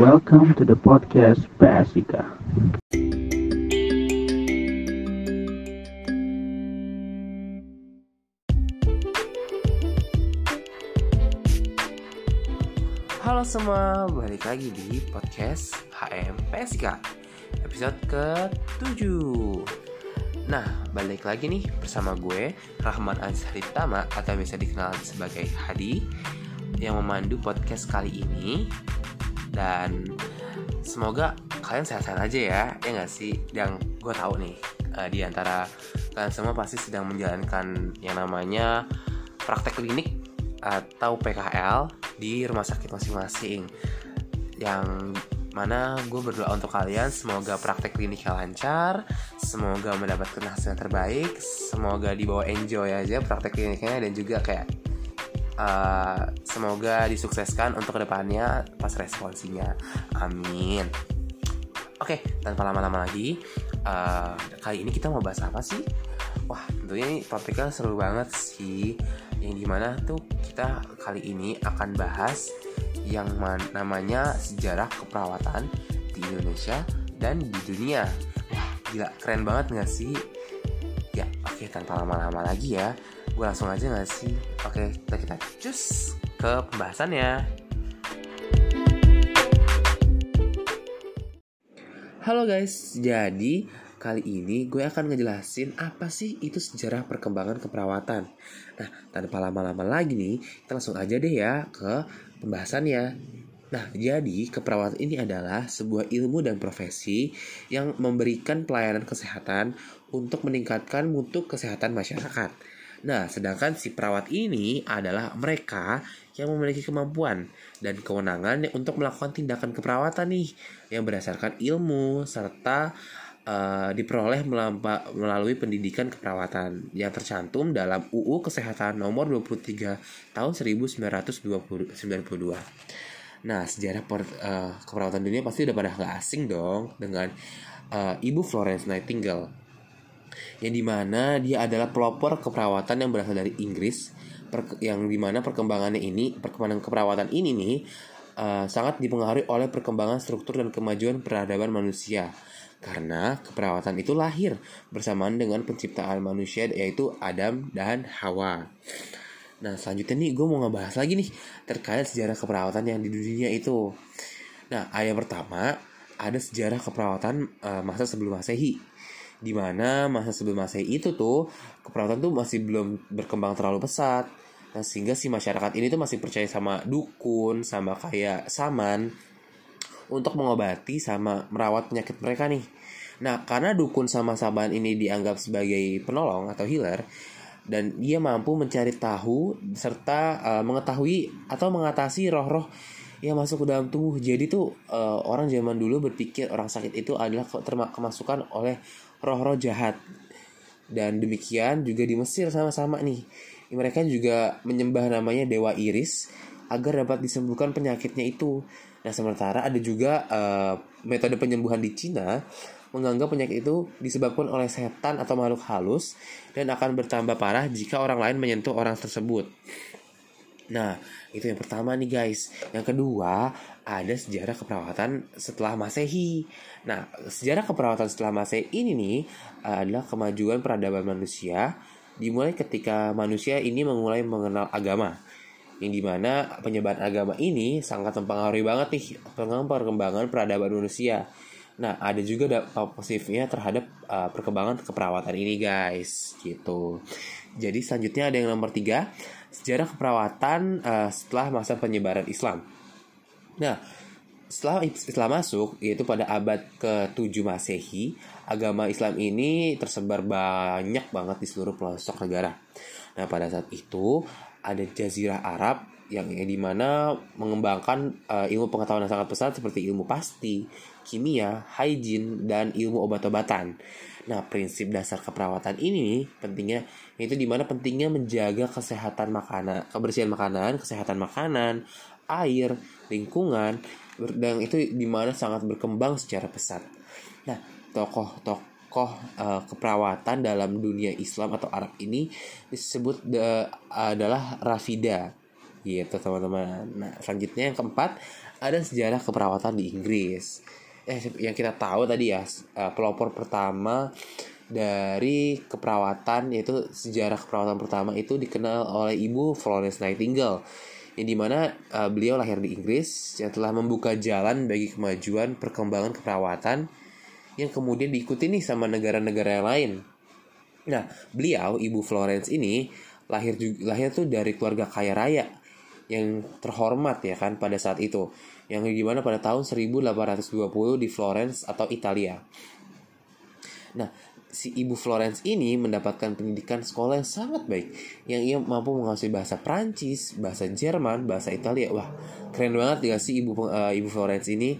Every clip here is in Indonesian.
Welcome to the podcast Basika. Halo semua, balik lagi di podcast HM PSK Episode ke-7 Nah, balik lagi nih bersama gue Rahman Ansari Tama atau biasa dikenal sebagai Hadi Yang memandu podcast kali ini Dan semoga kalian sehat-sehat aja ya Ya gak sih? Yang gue tahu nih uh, Di antara kalian semua pasti sedang menjalankan yang namanya praktek klinik atau PKL di rumah sakit masing-masing yang mana gue berdoa untuk kalian semoga praktek kliniknya lancar semoga mendapatkan hasil yang terbaik semoga dibawa enjoy aja praktek kliniknya dan juga kayak uh, semoga disukseskan untuk ke depannya pas responsinya. Amin. Oke tanpa lama-lama lagi uh, kali ini kita mau bahas apa sih? Wah tentunya ini topiknya seru banget sih. Yang di mana tuh kita kali ini akan bahas yang namanya sejarah keperawatan di Indonesia dan di dunia. Wah, gila keren banget gak sih? Ya, oke okay, tanpa lama-lama lagi ya, gue langsung aja gak sih? Oke, kita kita cus ke pembahasannya. Halo guys, jadi Kali ini gue akan ngejelasin apa sih itu sejarah perkembangan keperawatan. Nah, tanpa lama-lama lagi nih, kita langsung aja deh ya ke pembahasannya. Nah, jadi keperawatan ini adalah sebuah ilmu dan profesi yang memberikan pelayanan kesehatan untuk meningkatkan mutu kesehatan masyarakat. Nah, sedangkan si perawat ini adalah mereka yang memiliki kemampuan dan kewenangan untuk melakukan tindakan keperawatan nih yang berdasarkan ilmu serta uh, diperoleh melalui pendidikan keperawatan yang tercantum dalam UU Kesehatan Nomor 23 Tahun 1992. Nah, sejarah per, uh, keperawatan dunia pasti udah pada gak asing dong dengan uh, Ibu Florence Nightingale. Yang di mana dia adalah pelopor keperawatan yang berasal dari Inggris, yang di mana perkembangannya ini, perkembangan keperawatan ini nih, uh, sangat dipengaruhi oleh perkembangan struktur dan kemajuan peradaban manusia karena keperawatan itu lahir bersamaan dengan penciptaan manusia yaitu Adam dan Hawa. Nah selanjutnya nih gue mau ngebahas lagi nih terkait sejarah keperawatan yang di dunia itu. Nah yang pertama ada sejarah keperawatan uh, masa sebelum masehi di mana masa sebelum masehi itu tuh keperawatan tuh masih belum berkembang terlalu pesat nah sehingga si masyarakat ini tuh masih percaya sama dukun sama kayak saman untuk mengobati sama merawat penyakit mereka nih. Nah, karena dukun sama saban ini dianggap sebagai penolong atau healer dan dia mampu mencari tahu serta uh, mengetahui atau mengatasi roh-roh yang masuk ke dalam tubuh. Jadi tuh uh, orang zaman dulu berpikir orang sakit itu adalah kemasukan oleh roh-roh jahat. Dan demikian juga di Mesir sama-sama nih. Mereka juga menyembah namanya Dewa Iris agar dapat disembuhkan penyakitnya itu. Nah, sementara ada juga uh, metode penyembuhan di Cina menganggap penyakit itu disebabkan oleh setan atau makhluk halus dan akan bertambah parah jika orang lain menyentuh orang tersebut. Nah, itu yang pertama nih guys. Yang kedua, ada sejarah keperawatan setelah Masehi. Nah, sejarah keperawatan setelah Masehi ini nih adalah kemajuan peradaban manusia dimulai ketika manusia ini memulai mengenal agama yang di mana penyebaran agama ini sangat mempengaruhi banget nih perkembangan peradaban manusia. Nah, ada juga dampak positifnya terhadap uh, perkembangan keperawatan ini, guys. Gitu. Jadi selanjutnya ada yang nomor tiga, sejarah keperawatan uh, setelah masa penyebaran Islam. Nah, setelah Islam masuk, yaitu pada abad ke-7 Masehi, agama Islam ini tersebar banyak banget di seluruh pelosok negara. Nah, pada saat itu ada Jazirah Arab yang di mana mengembangkan uh, ilmu pengetahuan yang sangat pesat seperti ilmu pasti, kimia, hygiene, dan ilmu obat-obatan. Nah, prinsip dasar keperawatan ini pentingnya itu di mana pentingnya menjaga kesehatan makanan, kebersihan makanan, kesehatan makanan, air, lingkungan, dan itu di mana sangat berkembang secara pesat. Nah, tokoh-tokoh tokoh uh, keperawatan dalam dunia Islam atau Arab ini disebut de, adalah Rafida gitu teman-teman. Nah selanjutnya yang keempat ada sejarah keperawatan di Inggris. Eh yang kita tahu tadi ya uh, pelopor pertama dari keperawatan yaitu sejarah keperawatan pertama itu dikenal oleh Ibu Florence Nightingale yang di mana uh, beliau lahir di Inggris yang telah membuka jalan bagi kemajuan perkembangan keperawatan yang kemudian diikuti nih sama negara-negara lain. Nah, beliau Ibu Florence ini lahir juga lahir tuh dari keluarga kaya raya yang terhormat ya kan pada saat itu yang gimana pada tahun 1820 di Florence atau Italia. Nah, si ibu Florence ini mendapatkan pendidikan sekolah yang sangat baik yang ia mampu menguasai bahasa Prancis, bahasa Jerman, bahasa Italia. Wah, keren banget ya si ibu uh, ibu Florence ini.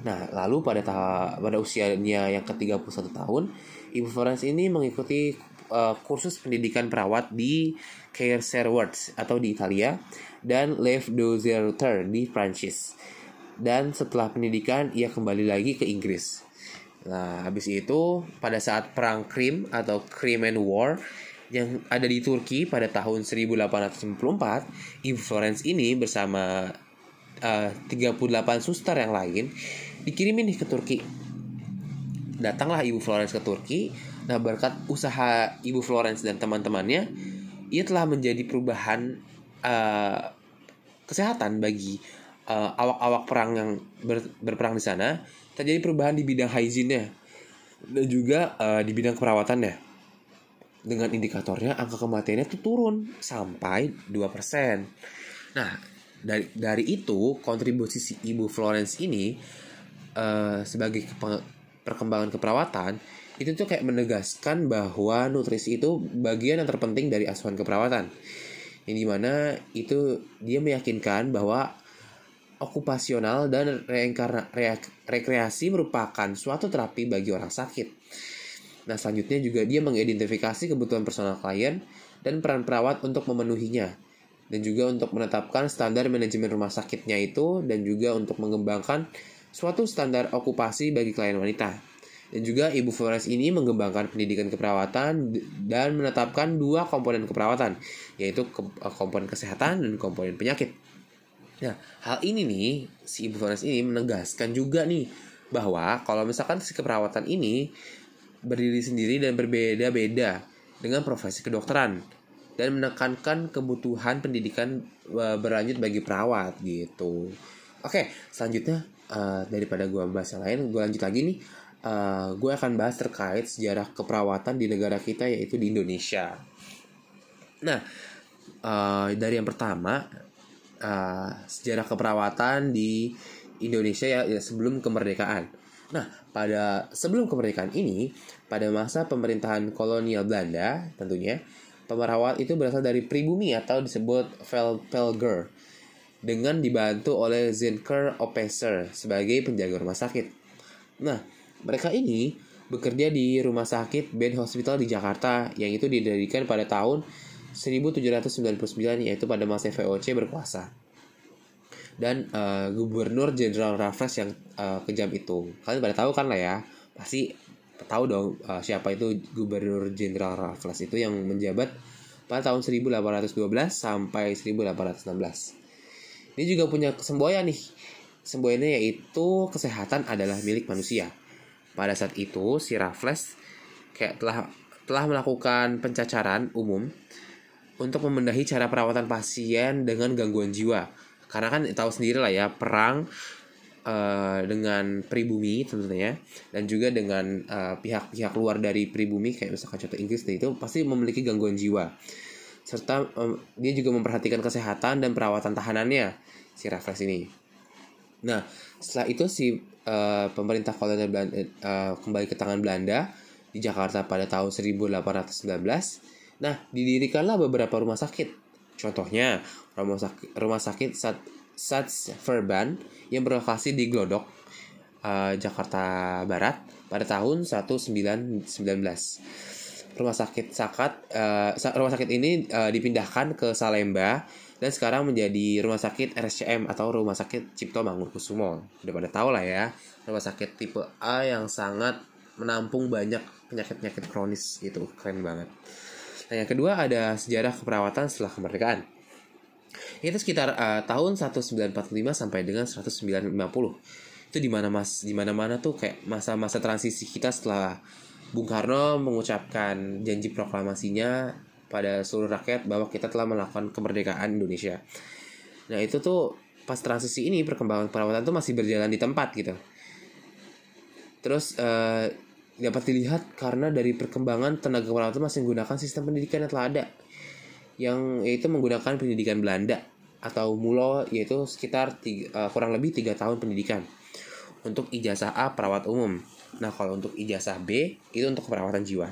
Nah, lalu pada tahap pada usianya yang ke-31 tahun, ibu Florence ini mengikuti uh, kursus pendidikan perawat di Care Serwards atau di Italia dan Lev Dozerter di Prancis. Dan setelah pendidikan ia kembali lagi ke Inggris. Nah, habis itu pada saat perang Krim atau Crimean War yang ada di Turki pada tahun 1894, Ibu Florence ini bersama uh, 38 suster yang lain dikirimin nih ke Turki. Datanglah Ibu Florence ke Turki. Nah, berkat usaha Ibu Florence dan teman-temannya, ia telah menjadi perubahan uh, kesehatan bagi awak-awak uh, perang yang ber, berperang di sana terjadi perubahan di bidang hygiene dan juga uh, di bidang perawatannya. Dengan indikatornya angka kematiannya tuh turun sampai 2%. Nah, dari dari itu kontribusi si Ibu Florence ini uh, sebagai perkembangan keperawatan itu tuh kayak menegaskan bahwa nutrisi itu bagian yang terpenting dari asuhan keperawatan. Yang di mana itu dia meyakinkan bahwa okupasional dan rekreasi merupakan suatu terapi bagi orang sakit. Nah, selanjutnya juga dia mengidentifikasi kebutuhan personal klien dan peran perawat untuk memenuhinya. Dan juga untuk menetapkan standar manajemen rumah sakitnya itu dan juga untuk mengembangkan suatu standar okupasi bagi klien wanita. Dan juga Ibu Flores ini mengembangkan pendidikan keperawatan dan menetapkan dua komponen keperawatan, yaitu komponen kesehatan dan komponen penyakit. Nah, hal ini nih, si Ibu Flores ini menegaskan juga nih bahwa kalau misalkan si keperawatan ini berdiri sendiri dan berbeda-beda dengan profesi kedokteran dan menekankan kebutuhan pendidikan e, berlanjut bagi perawat gitu. Oke, selanjutnya uh, daripada gue bahas yang lain, gue lanjut lagi nih. Uh, gue akan bahas terkait sejarah keperawatan di negara kita yaitu di Indonesia. Nah, uh, dari yang pertama uh, sejarah keperawatan di Indonesia ya, ya sebelum kemerdekaan. Nah, pada sebelum kemerdekaan ini, pada masa pemerintahan kolonial Belanda tentunya, pemerawat itu berasal dari pribumi atau disebut Velpelger dengan dibantu oleh Zenker Opesser sebagai penjaga rumah sakit. Nah, mereka ini bekerja di Rumah Sakit Ben Hospital di Jakarta yang itu didirikan pada tahun 1799 yaitu pada masa VOC berkuasa. Dan uh, Gubernur Jenderal Raffles yang uh, kejam itu. Kalian pada tahu kan lah ya? Pasti tahu dong uh, siapa itu Gubernur Jenderal Raffles itu yang menjabat pada tahun 1812 sampai 1816 ini juga punya semboyan nih. Semboyannya yaitu kesehatan adalah milik manusia pada saat itu si Raffles kayak telah telah melakukan pencacaran umum untuk membenahi cara perawatan pasien dengan gangguan jiwa. Karena kan tahu sendiri lah ya perang uh, dengan pribumi tentunya dan juga dengan eh, pihak-pihak luar dari pribumi kayak misalkan contoh Inggris itu pasti memiliki gangguan jiwa. Serta um, dia juga memperhatikan kesehatan dan perawatan tahanannya si Raffles ini. Nah, setelah itu si uh, pemerintah kolonial Belanda uh, kembali ke tangan Belanda di Jakarta pada tahun 1819 Nah, didirikanlah beberapa rumah sakit. Contohnya, rumah sakit, rumah sakit Sat, Sats Verban yang berlokasi di Glodok, uh, Jakarta Barat pada tahun 1919. Rumah sakit Sakat uh, rumah sakit ini uh, dipindahkan ke Salemba dan sekarang menjadi rumah sakit RSCM atau rumah sakit Cipto Mangunkusumo. Udah pada tahu lah ya, rumah sakit tipe A yang sangat menampung banyak penyakit-penyakit kronis itu keren banget. Nah, yang kedua ada sejarah keperawatan setelah kemerdekaan. Itu sekitar uh, tahun 1945 sampai dengan 1950. Itu di mana Mas di mana-mana tuh kayak masa-masa transisi kita setelah Bung Karno mengucapkan janji proklamasinya pada seluruh rakyat bahwa kita telah melakukan kemerdekaan Indonesia. Nah, itu tuh pas transisi ini perkembangan perawatan tuh masih berjalan di tempat gitu. Terus uh, dapat dilihat karena dari perkembangan tenaga perawatan masih menggunakan sistem pendidikan yang telah ada yang yaitu menggunakan pendidikan Belanda atau mulo yaitu sekitar tiga, uh, kurang lebih tiga tahun pendidikan untuk ijazah A perawat umum. Nah kalau untuk ijazah B itu untuk perawatan jiwa.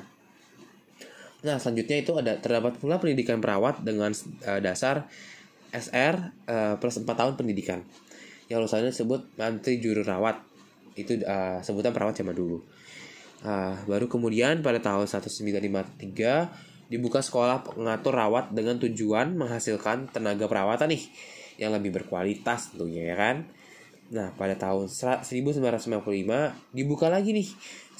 Nah selanjutnya itu ada terdapat pula pendidikan perawat dengan uh, dasar SR uh, plus 4 tahun pendidikan yang lulusannya disebut mantri juru rawat itu uh, sebutan perawat zaman dulu. Uh, baru kemudian pada tahun 1953 dibuka sekolah pengatur rawat dengan tujuan menghasilkan tenaga perawatan nih yang lebih berkualitas tentunya ya kan. Nah, pada tahun 1995 dibuka lagi nih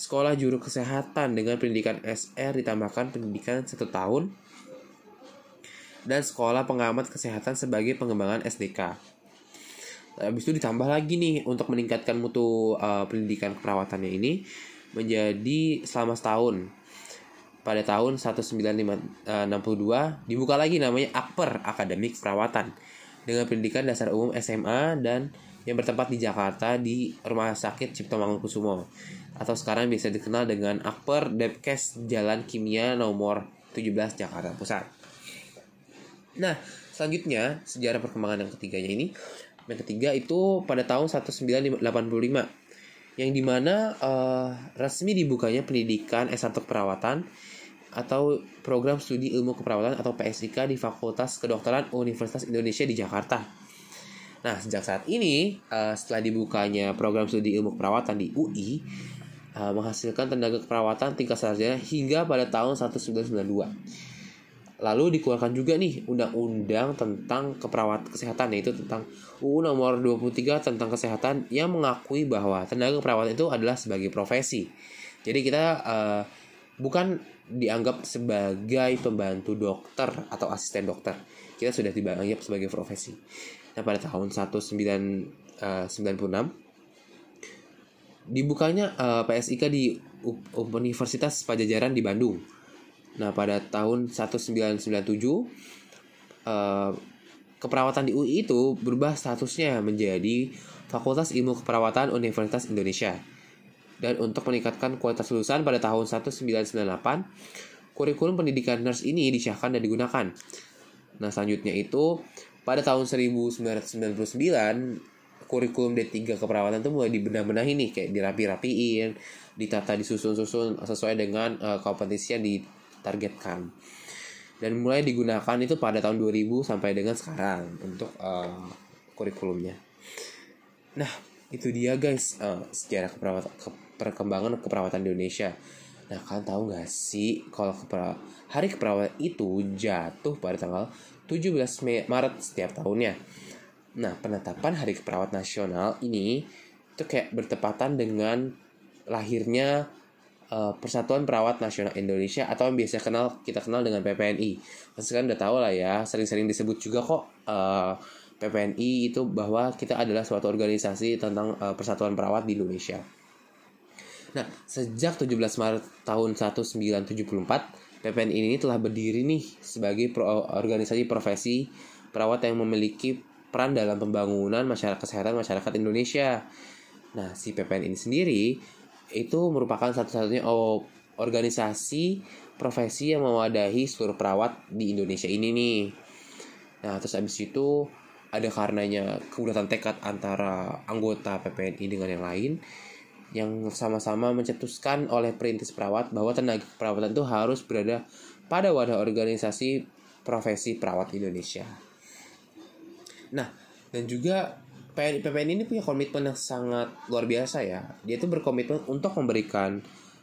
sekolah juru kesehatan dengan pendidikan SR ditambahkan pendidikan satu tahun dan sekolah pengamat kesehatan sebagai pengembangan SDK. Habis itu ditambah lagi nih untuk meningkatkan mutu uh, pendidikan keperawatannya ini menjadi selama setahun pada tahun 1962 dibuka lagi namanya Akper Akademik Perawatan dengan pendidikan dasar umum SMA dan yang bertempat di Jakarta di Rumah Sakit Cipto Mangunkusumo atau sekarang bisa dikenal dengan Akper Depkes Jalan Kimia nomor 17 Jakarta Pusat. Nah, selanjutnya sejarah perkembangan yang ketiganya ini yang ketiga itu pada tahun 1985 yang di mana uh, resmi dibukanya pendidikan S1 keperawatan atau program studi ilmu keperawatan atau PSIK di Fakultas Kedokteran Universitas Indonesia di Jakarta. Nah, sejak saat ini, uh, setelah dibukanya program studi ilmu keperawatan di UI, uh, eh, menghasilkan tenaga keperawatan tingkat sarjana hingga pada tahun 1992. Lalu dikeluarkan juga nih undang-undang tentang keperawat kesehatan yaitu tentang UU nomor 23 tentang kesehatan yang mengakui bahwa tenaga keperawatan itu adalah sebagai profesi. Jadi kita uh, bukan dianggap sebagai pembantu dokter atau asisten dokter. Kita sudah dianggap sebagai profesi. Nah, pada tahun 1996 uh, dibukanya uh, eh, PSIK di Universitas Pajajaran di Bandung. Nah, pada tahun 1997 uh, keperawatan di UI itu berubah statusnya menjadi Fakultas Ilmu Keperawatan Universitas Indonesia dan untuk meningkatkan kualitas lulusan pada tahun 1998, kurikulum pendidikan nurse ini disahkan dan digunakan. Nah, selanjutnya itu pada tahun 1999 kurikulum D3 keperawatan itu mulai dibenah-benahi nih kayak dirapi-rapiin, ditata disusun-susun sesuai dengan uh, kompetisi yang ditargetkan. Dan mulai digunakan itu pada tahun 2000 sampai dengan sekarang untuk uh, kurikulumnya. Nah, itu dia guys uh, sejarah keperawatan ke, perkembangan keperawatan di Indonesia. Nah, kalian tahu gak sih kalau kepera hari keperawatan itu jatuh pada tanggal 17 Mei Maret setiap tahunnya. Nah, penetapan Hari Keperawat Nasional ini itu kayak bertepatan dengan lahirnya uh, Persatuan Perawat Nasional Indonesia atau yang biasa kenal kita kenal dengan PPNI. Pasti kan udah tahu lah ya, sering-sering disebut juga kok uh, PPNI itu bahwa kita adalah suatu organisasi tentang uh, persatuan perawat di Indonesia. Nah, sejak 17 Maret tahun 1974, PPNI ini telah berdiri nih sebagai pro organisasi profesi perawat yang memiliki peran dalam pembangunan masyarakat kesehatan masyarakat Indonesia. Nah, si PPN ini sendiri itu merupakan satu-satunya organisasi profesi yang mewadahi seluruh perawat di Indonesia ini nih. Nah, terus abis itu ada karenanya kebulatan tekad antara anggota PPNI dengan yang lain yang sama-sama mencetuskan oleh perintis perawat bahwa tenaga perawatan itu harus berada pada wadah organisasi profesi perawat Indonesia. Nah, dan juga PPNI ini punya komitmen yang sangat luar biasa ya. Dia itu berkomitmen untuk memberikan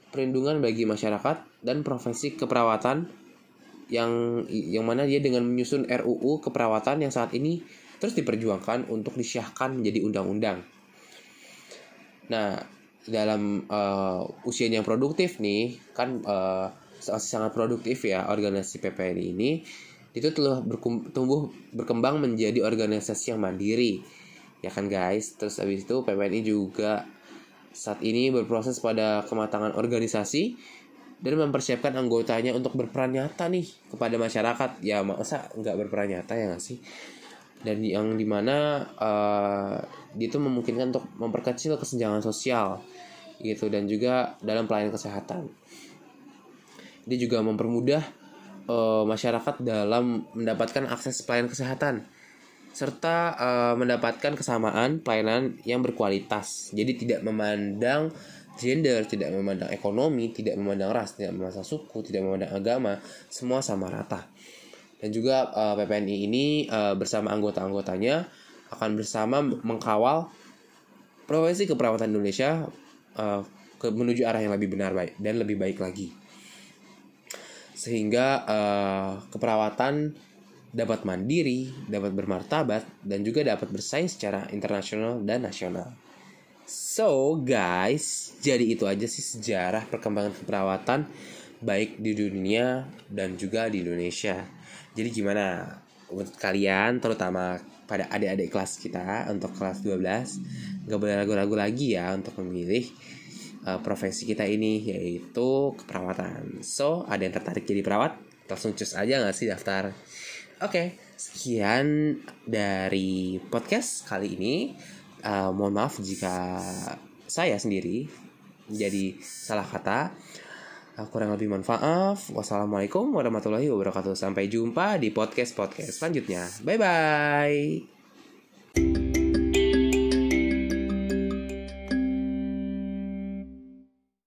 perlindungan bagi masyarakat dan profesi keperawatan yang yang mana dia dengan menyusun RUU keperawatan yang saat ini terus diperjuangkan untuk disyahkan menjadi undang-undang. Nah, dalam uh, usia yang produktif nih, kan uh, sangat produktif ya organisasi PPNI ini itu telah tumbuh berkembang menjadi organisasi yang mandiri. Ya kan guys? Terus habis itu PPNI juga saat ini berproses pada kematangan organisasi dan mempersiapkan anggotanya untuk berperan nyata nih kepada masyarakat. Ya masa nggak berperan nyata ya nggak sih? Dan yang di mana uh, dia itu memungkinkan untuk memperkecil kesenjangan sosial gitu dan juga dalam pelayanan kesehatan dia juga mempermudah uh, masyarakat dalam mendapatkan akses pelayanan kesehatan serta uh, mendapatkan kesamaan pelayanan yang berkualitas. Jadi tidak memandang gender, tidak memandang ekonomi, tidak memandang ras, tidak memandang suku, tidak memandang agama, semua sama rata. Dan juga uh, PPNI ini uh, bersama anggota-anggotanya akan bersama mengkawal profesi keperawatan Indonesia uh, ke menuju arah yang lebih benar baik dan lebih baik lagi sehingga uh, keperawatan dapat mandiri, dapat bermartabat, dan juga dapat bersaing secara internasional dan nasional. So guys, jadi itu aja sih sejarah perkembangan keperawatan baik di dunia dan juga di Indonesia. Jadi gimana untuk kalian terutama pada adik-adik kelas kita untuk kelas 12 gak boleh ragu-ragu lagi ya untuk memilih uh, profesi kita ini yaitu keperawatan. So, ada yang tertarik jadi perawat? Langsung cus aja gak sih daftar? Oke, okay, sekian dari podcast kali ini. Uh, mohon maaf jika saya sendiri jadi salah kata. Kurang lebih maaf. Wassalamualaikum warahmatullahi wabarakatuh. Sampai jumpa di podcast-podcast selanjutnya. Bye-bye.